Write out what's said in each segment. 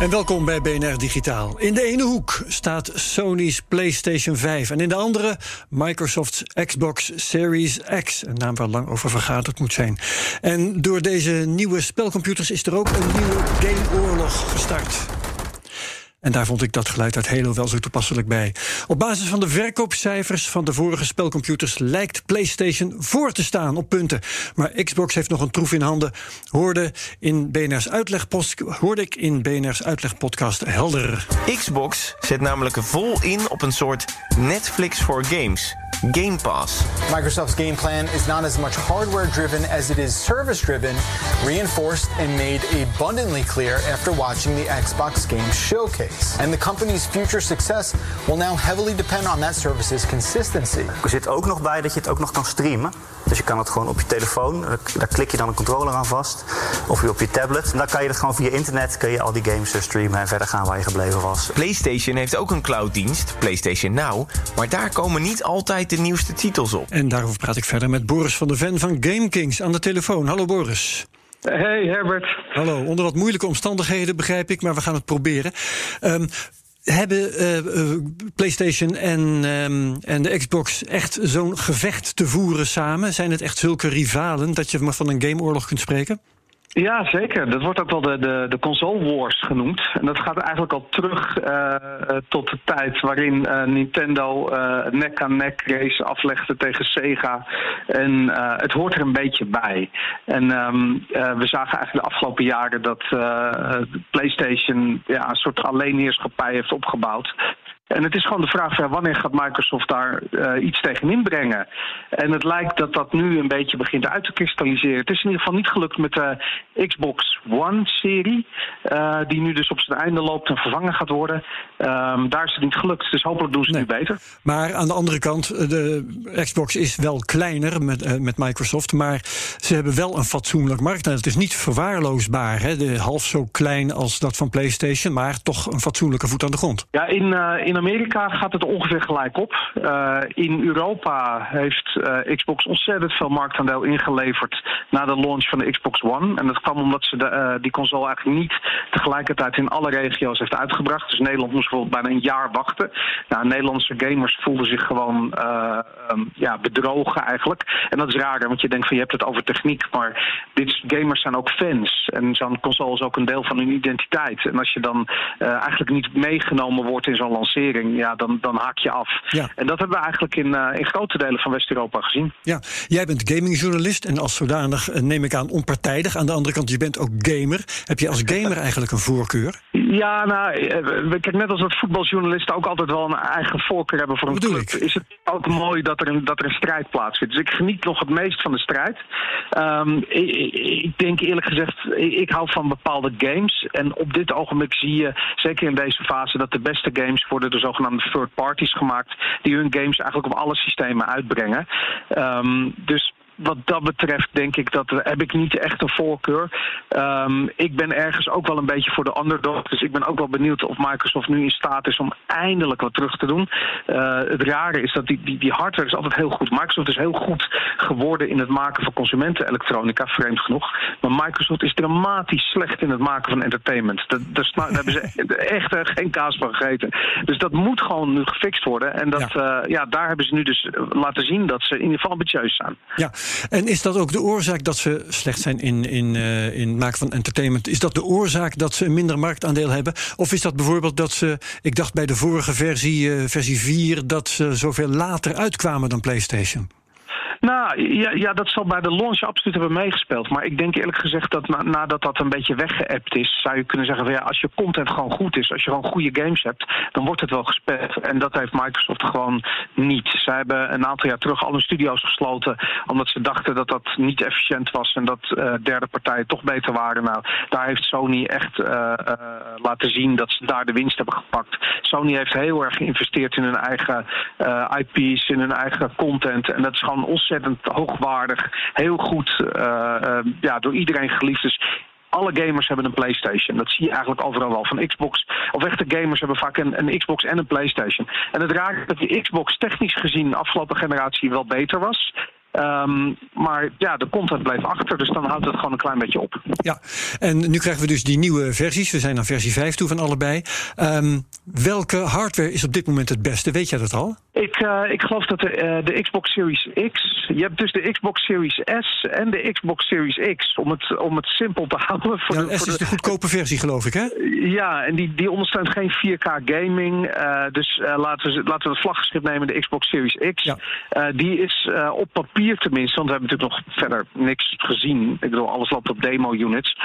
En welkom bij BNR Digitaal. In de ene hoek staat Sony's PlayStation 5 en in de andere Microsoft's Xbox Series X, een naam waar lang over vergaderd moet zijn. En door deze nieuwe spelcomputers is er ook een nieuwe gameoorlog gestart. En daar vond ik dat geluid uit Halo wel zo toepasselijk bij. Op basis van de verkoopcijfers van de vorige spelcomputers lijkt PlayStation voor te staan op punten. Maar Xbox heeft nog een troef in handen. Hoorde, in BNR's uitlegpost, hoorde ik in BNR's uitlegpodcast helder. Xbox zet namelijk vol in op een soort Netflix voor games. Game Pass. Microsoft's game plan is not as much hardware driven as it is service driven, reinforced and made abundantly clear after watching the Xbox Game Showcase. And the company's future success will now heavily depend on that service's consistency. Er zit ook nog bij dat je het ook nog kan streamen. Dus je kan het gewoon op je telefoon, daar klik je dan een controller aan vast. Of je op je tablet. En dan kan je het gewoon via internet, kun je al die games streamen en verder gaan waar je gebleven was. PlayStation heeft ook een clouddienst, PlayStation Now. Maar daar komen niet altijd de nieuwste titels op. En daarover praat ik verder met Boris van der Ven van GameKings aan de telefoon. Hallo Boris. Hey Herbert. Hallo, onder wat moeilijke omstandigheden begrijp ik, maar we gaan het proberen. Um, hebben uh, PlayStation en, um, en de Xbox echt zo'n gevecht te voeren samen? Zijn het echt zulke rivalen dat je maar van een gameoorlog kunt spreken? Ja, zeker. Dat wordt ook wel de, de, de console wars genoemd. En dat gaat eigenlijk al terug uh, tot de tijd waarin uh, Nintendo nek aan nek race aflegde tegen Sega. En het hoort er een beetje bij. En um, we zagen eigenlijk de afgelopen jaren dat PlayStation ja, een soort alleenheerschappij heeft opgebouwd. En het is gewoon de vraag van wanneer gaat Microsoft daar uh, iets tegen inbrengen. En het lijkt dat dat nu een beetje begint uit te kristalliseren. Het is in ieder geval niet gelukt met de Xbox One-serie, uh, die nu dus op zijn einde loopt en vervangen gaat worden. Um, daar is het niet gelukt, dus hopelijk doen ze het nu beter. Maar aan de andere kant, de Xbox is wel kleiner met, uh, met Microsoft, maar ze hebben wel een fatsoenlijk markt. het is niet verwaarloosbaar, hè? De, half zo klein als dat van PlayStation, maar toch een fatsoenlijke voet aan de grond. Ja, in, in Amerika gaat het ongeveer gelijk op. Uh, in Europa heeft uh, Xbox ontzettend veel marktaandeel ingeleverd na de launch van de Xbox One. En dat kwam omdat ze de, uh, die console eigenlijk niet tegelijkertijd in alle regio's heeft uitgebracht. Dus Nederland moest bijvoorbeeld bijna een jaar wachten. Nou, Nederlandse gamers voelden zich gewoon um, ja, bedrogen eigenlijk. En dat is raar, want je denkt van je hebt het over techniek, maar dit gamers zijn ook fans. En zo'n console is ook een deel van hun identiteit. En als je dan eigenlijk niet meegenomen wordt in zo'n lancering ja, dan, dan haak je af. Ja. En dat hebben we eigenlijk in, uh, in grote delen van West-Europa gezien. Ja, jij bent gamingjournalist en als zodanig uh, neem ik aan onpartijdig. Aan de andere kant, je bent ook gamer. Heb je als gamer eigenlijk een voorkeur? Ja, nou, kijk, net als dat voetbaljournalisten ook altijd wel een eigen voorkeur hebben voor een Bedoel club, ik? is het ook mooi dat er, een, dat er een strijd plaatsvindt. Dus ik geniet nog het meest van de strijd. Um, ik, ik, denk eerlijk gezegd, ik, ik, hou van bepaalde games. En op dit ogenblik zie je, zeker in deze fase, dat de beste games worden de zogenaamde third parties gemaakt, die hun games eigenlijk op alle systemen uitbrengen. Um, dus wat dat betreft denk ik dat heb ik niet echt een voorkeur. Um, ik ben ergens ook wel een beetje voor de underdog. Dus ik ben ook wel benieuwd of Microsoft nu in staat is om eindelijk wat terug te doen. Uh, het rare is dat die, die, die hardware is altijd heel goed. Microsoft is heel goed geworden in het maken van consumentenelektronica, vreemd genoeg. Maar Microsoft is dramatisch slecht in het maken van entertainment. Dat, dat, daar hebben ze echt uh, geen kaas van gegeten. Dus dat moet gewoon nu gefixt worden. En dat, ja. Uh, ja, daar hebben ze nu dus laten zien dat ze in ieder geval ambitieus zijn. Ja. En is dat ook de oorzaak dat ze slecht zijn in, in, uh, in het maken van entertainment? Is dat de oorzaak dat ze een minder marktaandeel hebben? Of is dat bijvoorbeeld dat ze, ik dacht bij de vorige versie, uh, versie 4, dat ze zoveel later uitkwamen dan PlayStation? Nou, ja, ja, dat zal bij de launch absoluut hebben meegespeeld. Maar ik denk eerlijk gezegd dat na, nadat dat een beetje weggeëpt is, zou je kunnen zeggen van ja, als je content gewoon goed is, als je gewoon goede games hebt, dan wordt het wel gespeeld. En dat heeft Microsoft gewoon niet. Ze hebben een aantal jaar terug al hun studio's gesloten, omdat ze dachten dat dat niet efficiënt was en dat uh, derde partijen toch beter waren. Nou, daar heeft Sony echt uh, uh, laten zien dat ze daar de winst hebben gepakt. Sony heeft heel erg geïnvesteerd in hun eigen IP's, in hun eigen content. En dat is gewoon ontzettend hoogwaardig, heel goed, ja, door iedereen geliefd. Dus alle gamers hebben een PlayStation. Dat zie je eigenlijk overal wel. Van Xbox, of echte gamers hebben vaak een, een Xbox en een PlayStation. En het raakt dat die Xbox technisch gezien de afgelopen generatie wel beter was. Um, maar ja, de content bleef achter, dus dan houdt het gewoon een klein beetje op. Ja, en nu krijgen we dus die nieuwe versies. We zijn naar versie 5 toe van allebei. Um, welke hardware is op dit moment het beste? Weet jij dat al? Ik, uh, ik geloof dat de, uh, de Xbox Series X. Je hebt dus de Xbox Series S en de Xbox Series X. Om het, om het simpel te houden. Voor ja, de, S voor is de, goedkope versie, geloof ik, hè? Ja, en die, die ondersteunt geen 4K gaming. Uh, dus laten, we, laten we het vlaggenschip nemen, de Xbox Series X. Ja. die is op papier tenminste, want we hebben natuurlijk nog verder niks gezien. Ik bedoel, alles loopt op demo-units.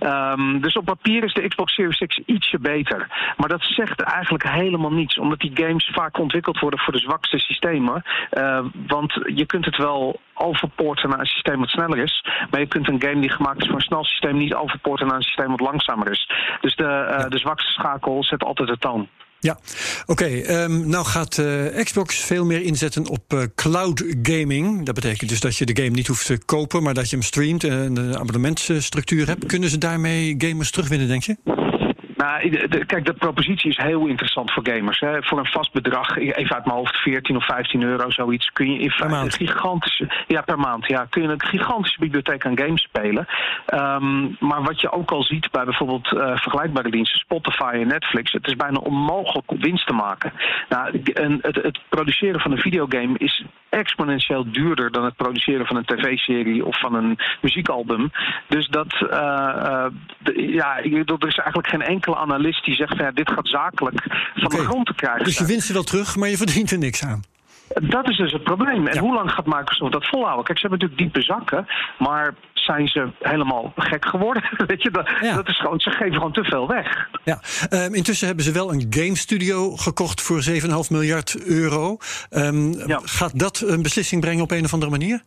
Um, dus op papier is de Xbox Series X ietsje beter. Maar dat zegt eigenlijk helemaal niets, omdat die games vaak ontwikkeld worden voor de zwakste systemen. Uh, want je kunt het wel overpoorten naar een systeem wat sneller is. Maar je kunt een game die gemaakt is voor een snel systeem niet overpoorten naar een systeem wat langzamer is. Dus de, uh, ja. de zwakste schakel zet altijd de toon. Ja, oké. Okay, um, nou gaat uh, Xbox veel meer inzetten op uh, cloud gaming. Dat betekent dus dat je de game niet hoeft te kopen, maar dat je hem streamt en een abonnementsstructuur hebt. Kunnen ze daarmee gamers terugwinnen, denk je? Nou, de, kijk, de propositie is heel interessant voor gamers. Hè. Voor een vast bedrag, even uit mijn hoofd, 14 of 15 euro, zoiets, kun je in feite een gigantische, ja, per maand, ja, kun je een gigantische bibliotheek aan games spelen. Um, maar wat je ook al ziet bij bijvoorbeeld uh, vergelijkbare diensten, Spotify en Netflix, het is bijna onmogelijk om winst te maken. Nou, en het, het produceren van een videogame is exponentieel duurder dan het produceren van een tv-serie of van een muziekalbum. Dus dat, uh, uh, de, ja, er is eigenlijk geen enkele analist die zegt: van, ja, dit gaat zakelijk van okay. de grond te krijgen. Dus je winst er wel terug, maar je verdient er niks aan. Dat is dus het probleem. En ja. hoe lang gaat Microsoft dat volhouden? Kijk, ze hebben natuurlijk diepe zakken, maar zijn ze helemaal gek geworden? Weet je, dat, ja. dat is gewoon, ze geven gewoon te veel weg. Ja, um, intussen hebben ze wel een game studio gekocht voor 7,5 miljard euro. Um, ja. Gaat dat een beslissing brengen op een of andere manier?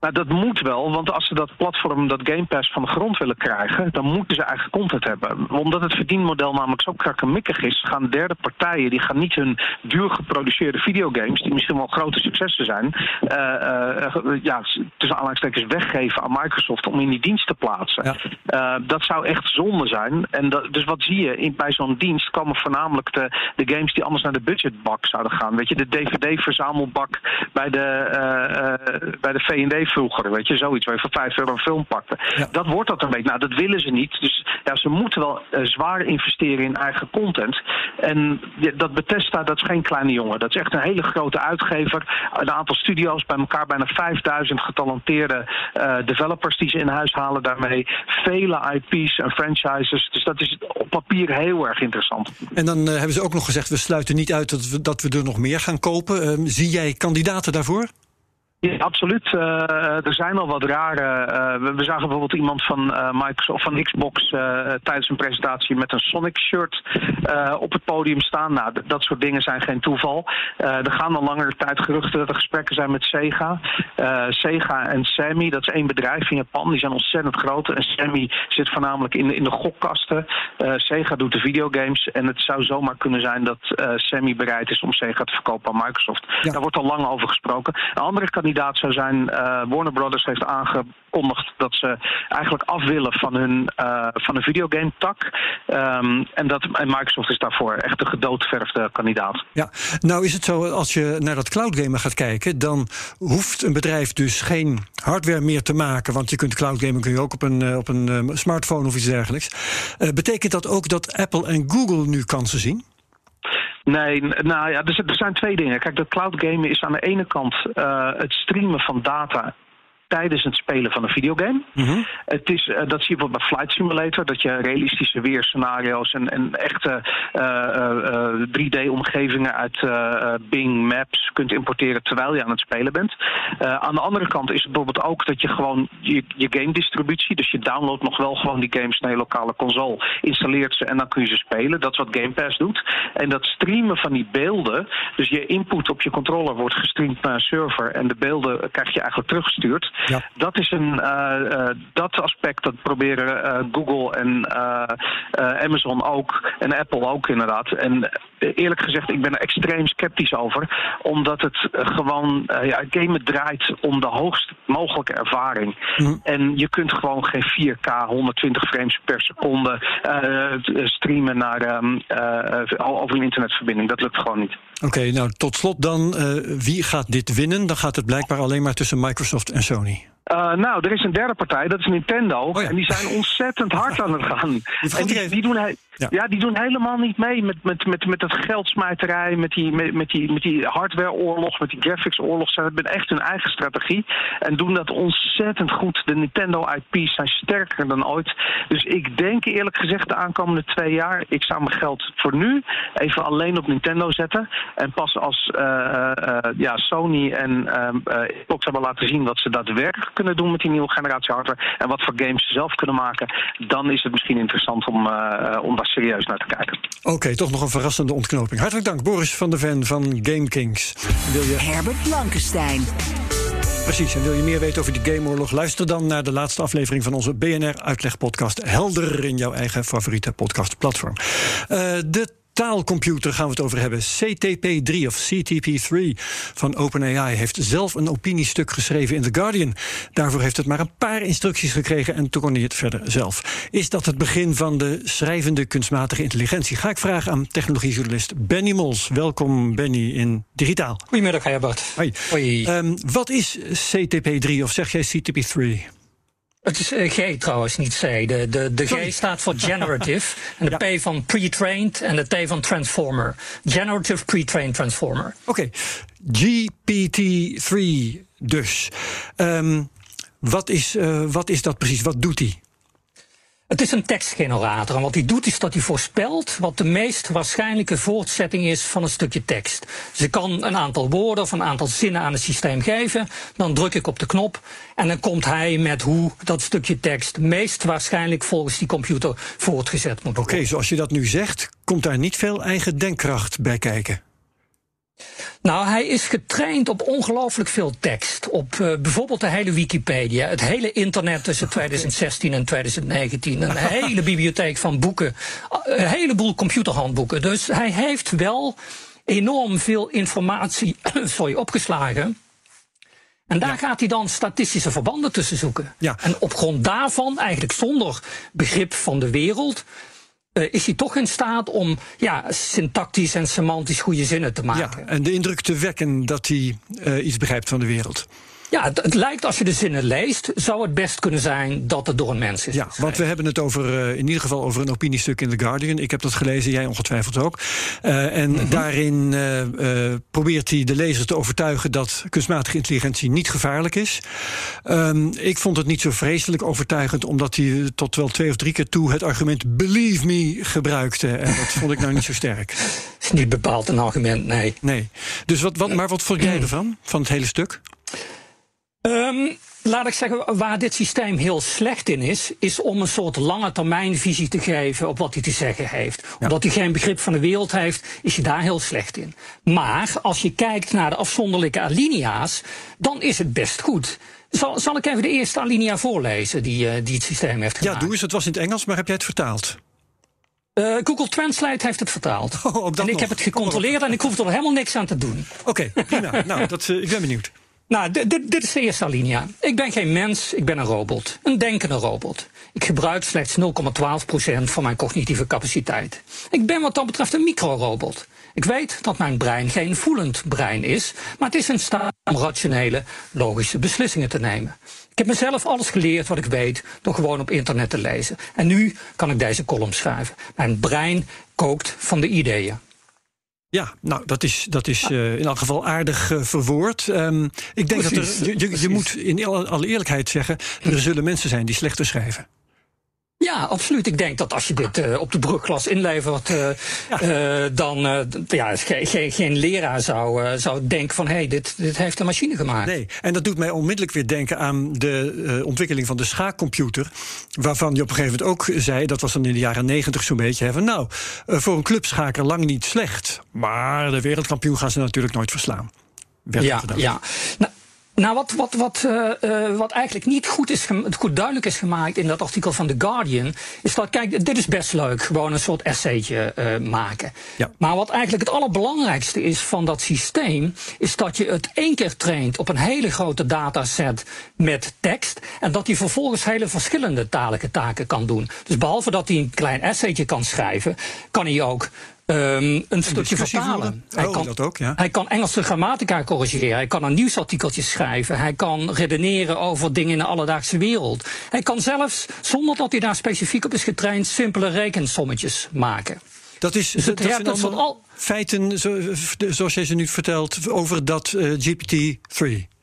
Nou, dat moet wel, want als ze dat platform, dat Game Pass van de grond willen krijgen, dan moeten ze eigen content hebben. Omdat het verdienmodel namelijk zo krakkemikkig is, gaan derde partijen, die gaan niet hun duur geproduceerde videogames, die misschien wel grote successen zijn, uh, uh, ja, tussen aanhalingstekens weggeven aan Microsoft om in die dienst te plaatsen. Ja. Uh, dat zou echt zonde zijn. En dat, dus wat zie je? In, bij zo'n dienst komen voornamelijk de, de games die anders naar de budgetbak zouden gaan. Weet je, de DVD-verzamelbak bij de, bij de V&D vroeger. Weet je, zoiets waar je voor 5 euro een film pakte. Ja. Dat wordt dat een beetje. Nou, dat willen ze niet. Dus ja, ze moeten wel uh, zwaar investeren in eigen content. En dat Bethesda, dat is geen kleine jongen. Dat is echt een hele grote uitgever. Een aantal studio's bij elkaar, bijna 5000 getalenteerde uh, developers die ze in huis halen daarmee. Vele IP's en franchises. Dus dat is op papier heel erg interessant. En dan uh, hebben ze ook nog gezegd, we sluiten niet uit dat we, dat we er nog meer gaan kopen. zie jij kandidaten daarvoor? Ja, absoluut. Uh, er zijn al wat rare. Uh, we, we, zagen bijvoorbeeld iemand van uh, Microsoft van Xbox tijdens een presentatie met een Sonic shirt op het podium staan. Nou, dat soort dingen zijn geen toeval. er gaan al langere tijd geruchten dat er gesprekken zijn met Sega. Sega en Sammy, dat is één bedrijf in Japan, die zijn ontzettend groot. En Sammy zit voornamelijk in de, in de gokkasten. Sega doet de videogames. En het zou zomaar kunnen zijn dat Sammy bereid is om Sega te verkopen aan Microsoft. Ja. Daar wordt al lang over gesproken. Een andere kandidaat zou zijn. Uh, Warner Brothers heeft aangekondigd dat ze eigenlijk af willen van hun, uh, van een videogame tak. Um, en, dat, en Microsoft is daarvoor echt de gedoodverfde kandidaat. Ja, nou is het zo, als je naar dat cloudgamen gaat kijken, dan hoeft een bedrijf dus geen hardware meer te maken. Want je kunt cloudgamen kun je ook op een, op een smartphone of iets dergelijks. Betekent dat ook dat Apple en Google nu kansen zien? Nee, nou ja, er, zijn twee dingen. Kijk, dat cloud gamen is aan de ene kant uh, het streamen van data tijdens het spelen van een videogame. Mhm. Het is, eh, dat zie je bijvoorbeeld bij Flight Simulator, dat je realistische weerscenario's en, en echte 3D-omgevingen uit eh, Bing Maps kunt importeren terwijl je aan het spelen bent. Eh, aan de andere kant is het bijvoorbeeld ook dat je gewoon je, je game distributie, dus je downloadt nog wel gewoon die games naar je lokale console, installeert ze en dan kun je ze spelen. Dat is wat Game Pass doet. En dat streamen van die beelden, dus je input op je controller wordt gestreamd naar een server en de beelden krijg je eigenlijk teruggestuurd. Dat is een uh, dat aspect dat proberen uh, Google en Amazon ook en Apple ook inderdaad. En eerlijk gezegd, ik ben er extreem sceptisch over, omdat het gewoon ja, gamen draait om de hoogst mogelijke ervaring. En je kunt gewoon geen 4K 120 frames per seconde streamen naar um, over een internetverbinding. Dat lukt gewoon niet. Oké, nou tot slot dan, wie gaat dit winnen? Dan gaat het blijkbaar alleen maar tussen Microsoft en Sony. Uh, nou, er is een derde partij, dat is Nintendo. Oh ja. En die zijn ontzettend hard aan het gaan. en die, die, doen, ja. ja. die doen helemaal niet mee met, met, met, met het geldsmijterij, met die, met, met die, met die hardwareoorlog, met die graphics-oorlog. Ze hebben echt hun eigen strategie. En doen dat ontzettend goed. De Nintendo-IP's zijn sterker dan ooit. Dus ik denk eerlijk gezegd de aankomende twee jaar, ik zou mijn geld voor nu even alleen op Nintendo zetten. En pas als uh, uh, ja, Sony en Xbox hebben laten zien wat ze daadwerkelijk kunnen doen met die nieuwe generatie hardware en wat voor games ze zelf kunnen maken, dan is het misschien interessant om, uh, om daar serieus naar te kijken. Oké, okay, toch nog een verrassende ontknoping. Hartelijk dank, Boris van der Ven van Game Kings. Wil je... Herbert Blankenstein. Precies, en wil je meer weten over die gameoorlog? Luister dan naar de laatste aflevering van onze BNR-uitlegpodcast. Helder in jouw eigen favoriete podcastplatform. Uh, de taalcomputer gaan we het over hebben. CTP3 of CTP3 van OpenAI heeft zelf een opiniestuk geschreven in The Guardian. Daarvoor heeft het maar een paar instructies gekregen en toen kon hij het verder zelf. Is dat het begin van de schrijvende kunstmatige intelligentie? Ga ik vragen aan technologiejournalist Benny Mols. Welkom Benny in Digitaal. Goedemiddag Herbert. Hoi. Hoi. Um, wat is CTP3 of zeg jij CTP3? Het is uh, G trouwens, niet C. De, de, de G staat voor generative. en de ja. P van pre-trained en de T van transformer. Generative pre-trained transformer. Oké, okay. GPT-3 dus. Um, wat, is, uh, wat is dat precies? Wat doet hij? Het is een tekstgenerator en wat hij doet is dat hij voorspelt wat de meest waarschijnlijke voortzetting is van een stukje tekst. Dus ik kan een aantal woorden of een aantal zinnen aan het systeem geven, dan druk ik op de knop en dan komt hij met hoe dat stukje tekst meest waarschijnlijk volgens die computer voortgezet moet worden. Oké, zoals je dat nu zegt, komt daar niet veel eigen denkkracht bij kijken. Nou, hij is getraind op ongelooflijk veel tekst. Op uh, bijvoorbeeld de hele Wikipedia, het hele internet tussen 2016 en 2019. Een hele bibliotheek van boeken, een heleboel computerhandboeken. Dus hij heeft wel enorm veel informatie sorry, opgeslagen. En daar ja. gaat hij dan statistische verbanden tussen zoeken. Ja. En op grond daarvan, eigenlijk zonder begrip van de wereld, uh, is hij toch in staat om ja, syntactisch en semantisch goede zinnen te maken. Ja, en de indruk te wekken dat hij uh, iets begrijpt van de wereld. Ja, het, het, lijkt als je de zinnen leest, zou het best kunnen zijn dat het door een mens is. Ja, want we hebben het over, uh, in ieder geval over een opiniestuk in The Guardian. Ik heb dat gelezen, jij ongetwijfeld ook. Uh, en mm -hmm. daarin uh, probeert hij de lezer te overtuigen dat kunstmatige intelligentie niet gevaarlijk is. Um, ik vond het niet zo vreselijk overtuigend, omdat hij tot wel twee of drie keer toe het argument believe me gebruikte. En dat vond ik nou niet zo sterk. is niet bepaald een argument, nee. Nee. Dus wat, wat, maar wat vond jij ervan, van het hele stuk? Um, laat ik zeggen, waar dit systeem heel slecht in is, is om een soort lange termijn visie te geven op wat hij te zeggen heeft. Ja. Omdat hij geen begrip van de wereld heeft, is hij daar heel slecht in. Maar als je kijkt naar de afzonderlijke alinea's, dan is het best goed. Zal, zal ik even de eerste alinea voorlezen die, uh, die het systeem heeft gemaakt? Ja, doe eens. Het was in het Engels, maar heb jij het vertaald? Uh, Google Translate heeft het vertaald. Oh, en ik nog. heb het gecontroleerd en ik hoef er helemaal niks aan te doen. Oké, okay, prima. nou, dat, uh, ik ben benieuwd. Nou, dit, is de eerste alinea. Ik ben geen mens, ik ben een robot. Een denkende robot. Ik gebruik slechts 0,12% van mijn cognitieve capaciteit. Ik ben wat dat betreft een microrobot. Ik weet dat mijn brein geen voelend brein is, maar het is in staat om rationele, logische beslissingen te nemen. Ik heb mezelf alles geleerd wat ik weet door gewoon op internet te lezen. En nu kan ik deze column schrijven. Mijn brein kookt van de ideeën. Ja, nou, dat is, dat is uh, in elk geval aardig uh, verwoord. Um, ik denk Precies. dat er, je, je, je moet in alle eerlijkheid zeggen... er zullen mensen zijn die slechter schrijven. Ja, absoluut. Ik denk dat als je dit uh, op de brugklas inlevert, uh, ja. uh, dan ja, geen, geen leraar zou, zou denken van hé, hey, dit, dit heeft een machine gemaakt. Nee, en dat doet mij onmiddellijk weer denken aan de ontwikkeling van de schaakcomputer. Waarvan je op een gegeven moment ook zei, dat was dan in de jaren negentig zo'n beetje, hè, van nou, voor een clubschaker lang niet slecht. Maar de wereldkampioen gaan ze natuurlijk nooit verslaan. ja, ja. Nou, nou, wat, wat, wat, uh, wat eigenlijk niet goed, is goed duidelijk is gemaakt in dat artikel van The Guardian, is dat, kijk, dit is best leuk, gewoon een soort essaytje uh, maken. Ja. Maar wat eigenlijk het allerbelangrijkste is van dat systeem, is dat je het één keer traint op een hele grote dataset met tekst, en dat hij vervolgens hele verschillende talige taken kan doen. Dus behalve dat hij een klein essaytje kan schrijven, kan hij ook Um, een stukje vertalen. Hij, oh, kan, dat ook, ja. hij kan Engelse grammatica corrigeren. Hij kan een nieuwsartikeltje schrijven. Hij kan redeneren over dingen in de alledaagse wereld. Hij kan zelfs, zonder dat hij daar specifiek op is getraind, simpele rekensommetjes maken. Dat is dus het, dat zijn al... feiten, zoals jij ze nu vertelt, over dat uh, eh, GPT-3.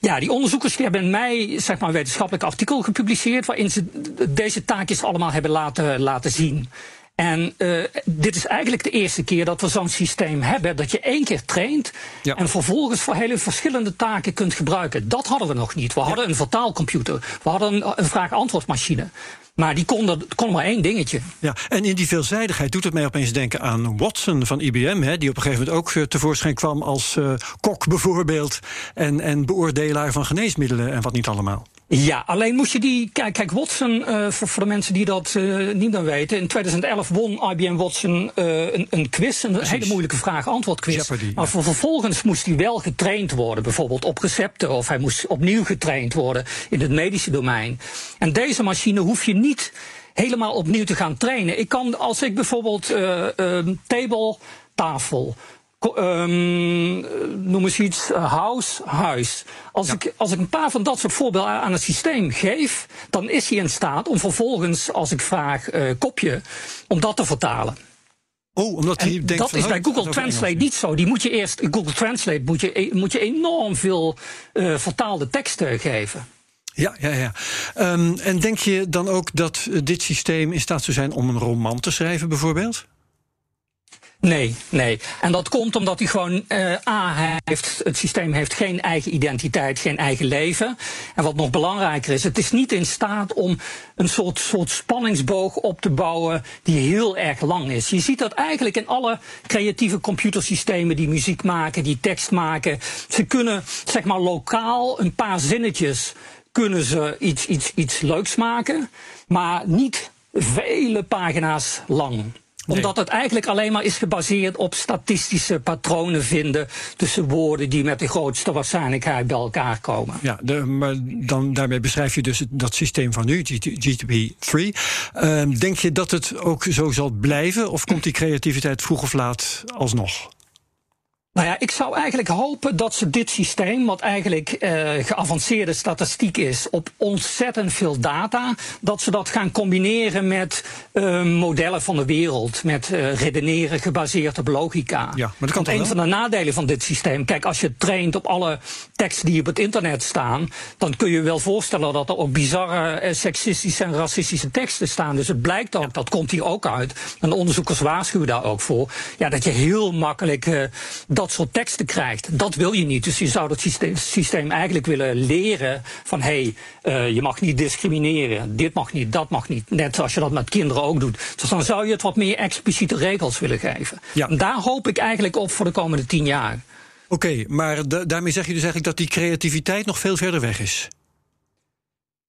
Ja, die onderzoekers hebben in mei zeg maar, een wetenschappelijk artikel gepubliceerd waarin ze deze taakjes allemaal hebben laten, laten zien. En uh, dit is eigenlijk de eerste keer dat we zo'n systeem hebben. Dat je één keer traint ja. en vervolgens voor hele verschillende taken kunt gebruiken. Dat hadden we nog niet. We hadden een vertaalcomputer. We hadden een vraag-antwoordmachine. Maar die kon, kon maar één dingetje. Ja, en in die veelzijdigheid doet het mij opeens denken aan Watson van IBM, hè, die op een gegeven moment ook uh, tevoorschijn kwam als uh, kok bijvoorbeeld. En, en beoordelaar van geneesmiddelen en wat niet allemaal. Ja, alleen moest je die. Kijk, kijk Watson, uh, voor, voor, de mensen die dat uh, niet meer weten. In 2011 won IBM Watson uh, een, een, quiz, een Precies. hele moeilijke vraag-antwoord quiz. Jeopardy, maar ja. vervolgens moest hij wel getraind worden, bijvoorbeeld op recepten. Of hij moest opnieuw getraind worden in het medische domein. En deze machine hoef je niet helemaal opnieuw te gaan trainen. Ik kan, als ik bijvoorbeeld table, tafel um, noem eens iets, uh, house, huis. Als, ja. ik, als ik een paar van dat soort voorbeelden aan het systeem geef, dan is hij in staat om vervolgens, als ik vraag uh, kopje, om dat te vertalen. Oh, omdat hij denkt dat is bij Google Translate niet zo. Die moet je eerst, Google Translate moet je, moet je enorm veel uh, vertaalde teksten geven. Ja, ja, ja. Um, en denk je dan ook dat dit systeem in staat zou zijn om een roman te schrijven, bijvoorbeeld? Nee, nee. En dat komt omdat hij gewoon, uh, A, heeft, het systeem heeft geen eigen identiteit, geen eigen leven. En wat nog belangrijker is, het is niet in staat om een soort, soort spanningsboog op te bouwen die heel erg lang is. Je ziet dat eigenlijk in alle creatieve computersystemen die muziek maken, die tekst maken. Ze kunnen, zeg maar, lokaal een paar zinnetjes kunnen ze iets, iets, iets leuks maken, maar niet vele pagina's lang omdat het eigenlijk alleen maar is gebaseerd op statistische patronen vinden tussen woorden die met de grootste waarschijnlijkheid bij elkaar komen. Ja, de, maar dan, daarmee beschrijf je dus dat systeem van nu, GTP3. Uh, ehm, denk je dat het ook zo zal blijven of komt die creativiteit vroeg of laat alsnog? Nou ja, ik zou eigenlijk hopen dat ze dit systeem, wat eigenlijk uh, geavanceerde statistiek is op ontzettend veel data, dat ze dat gaan combineren met uh, modellen van de wereld, met uh, redeneren gebaseerd op logica. Ja, maar dat kan Want een van de nadelen van dit systeem, kijk, als je traint op alle teksten die op het internet staan, dan kun je wel voorstellen dat er ook bizarre seksistische en racistische teksten staan. Dus het blijkt ook, ja. dat komt hier ook uit, en de onderzoekers waarschuwen daar ook voor, ja, dat je heel makkelijk dat dat soort teksten krijgt. Dat wil je niet. Dus je zou dat systeem, systeem eigenlijk willen leren van hé, hey, uh, je mag niet discrimineren. Dit mag niet, dat mag niet. Net zoals je dat met kinderen ook doet. Dus dan zou je het wat meer expliciete regels willen geven. Ja. En daar hoop ik eigenlijk op voor de komende tien jaar. Oké, okay, maar daarmee zeg je dus eigenlijk dat die creativiteit nog veel verder weg is.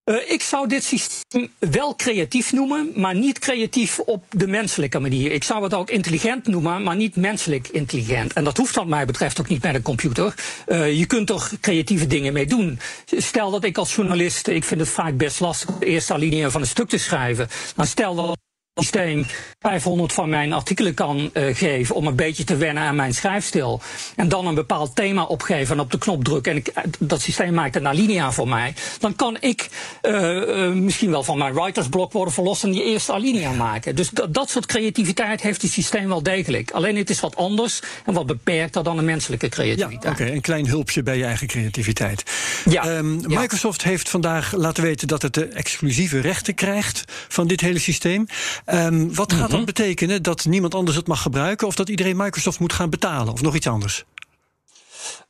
Uh, ik zou dit systeem wel creatief noemen, maar niet creatief op de menselijke manier. Ik zou het ook intelligent noemen, maar niet menselijk intelligent. En dat hoeft wat mij betreft ook niet met een computer. Uh, je kunt er creatieve dingen mee doen. Stel dat ik als journalist, ik vind het vaak best lastig de eerste alinea van een stuk te schrijven. Dan stel dat systeem 500 van mijn artikelen kan uh, geven om een beetje te wennen aan mijn schrijfstijl. En dan een bepaald thema opgeven en op de knop drukken. En ik, dat systeem maakt een alinea voor mij. Dan kan ik uh, uh, misschien wel van mijn writersblok worden verlost en die eerste alinea maken. Dus dat soort creativiteit heeft het systeem wel degelijk. Alleen het is wat anders en wat beperkter dan een menselijke creativiteit. Ja, oké, okay, een klein hulpje bij je eigen creativiteit. Ja, um, ja. Microsoft heeft vandaag laten weten dat het de exclusieve rechten krijgt van dit hele systeem. Um, wat gaat dat betekenen? Dat niemand anders het mag gebruiken? Of dat iedereen Microsoft moet gaan betalen? Of nog iets anders?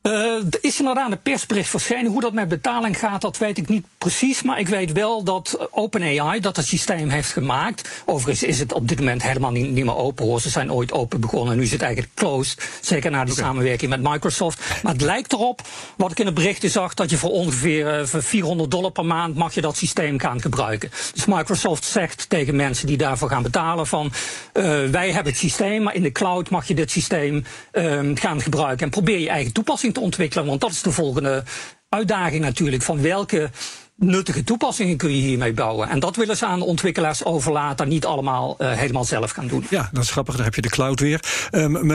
Er is inderdaad een persbericht verschenen. Hoe dat met betaling gaat, dat weet ik niet precies. Maar ik weet wel dat OpenAI dat het systeem heeft gemaakt. Overigens is het op dit moment helemaal niet, niet meer open hoor. Ze zijn ooit open begonnen en nu is het eigenlijk closed. Zeker na die okay. samenwerking met Microsoft. Maar het lijkt erop, wat ik in het berichtje zag, dat je voor ongeveer uh, voor 400 dollar per maand mag je dat systeem gaan gebruiken. Dus Microsoft zegt tegen mensen die daarvoor gaan betalen van uh, wij hebben het systeem, maar in de cloud mag je dit systeem gaan gebruiken. En probeer je eigen toepassing te ontwikkelen. Want dat is de volgende uitdaging natuurlijk. Van welke nuttige toepassingen kun je hiermee bouwen? En dat willen ze aan de ontwikkelaars overlaten, niet allemaal uh, helemaal zelf gaan doen. Ja, dat is grappig, daar heb je de cloud weer. Um,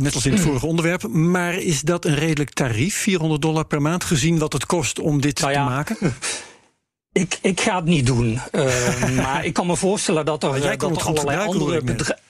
net als in het vorige onderwerp. Maar is dat een redelijk tarief, 400 dollar per maand, gezien wat het kost om dit nou ja. te maken? Ik, ik ga het niet doen. Uh, maar ik kan me voorstellen dat er, jij kan dat er allerlei andere bedrijven.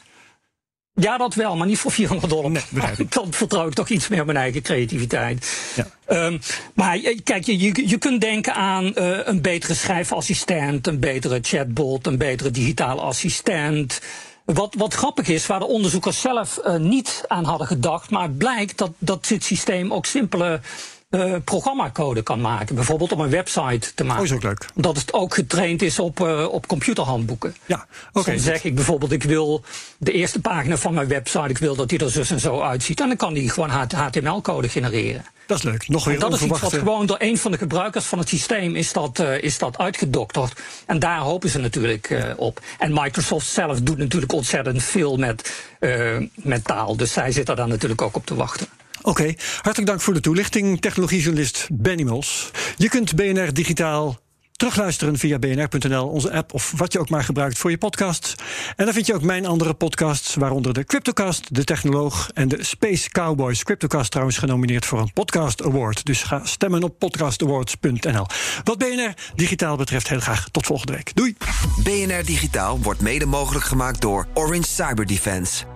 Ja, dat wel, maar niet voor 400 dollar. Nee, Dan vertrouw ik toch iets meer op mijn eigen creativiteit. Ja. Um, maar kijk, je, je, je kunt denken aan uh, een betere schrijfassistent, een betere chatbot, een betere digitale assistent. Wat, wat grappig is, waar de onderzoekers zelf uh, niet aan hadden gedacht, maar het blijkt dat, dat dit systeem ook simpele uh, programmacode kan maken. Bijvoorbeeld om een website te maken. Oh, is ook leuk. Dat het ook getraind is op, uh, op computerhandboeken. Ja, oké. Okay, dan zeg ik bijvoorbeeld, ik wil de eerste pagina van mijn website, ik wil dat die er zo en zo uitziet. En dan kan die gewoon HTML-code genereren. Dat is leuk. Nog weer en dat is iets wat gewoon door een van de gebruikers van het systeem is dat, uh, is dat uitgedokterd. En daar hopen ze natuurlijk uh, op. En Microsoft zelf doet natuurlijk ontzettend veel met, uh, met taal. Dus zij zitten daar natuurlijk ook op te wachten. Oké, hartelijk dank voor de toelichting, technologiejournalist Benny Mols. Je kunt BNR Digitaal terugluisteren via bnr.nl, onze app of wat je ook maar gebruikt voor je podcasts. En dan vind je ook mijn andere podcasts, waaronder de Cryptocast, de Technoloog en de Space Cowboys. Cryptocast trouwens genomineerd voor een Podcast Award. Dus ga stemmen op podcastawards.nl. Wat BNR Digitaal betreft, heel graag tot volgende week. Doei! BNR Digitaal wordt mede mogelijk gemaakt door Orange Cyber Defense.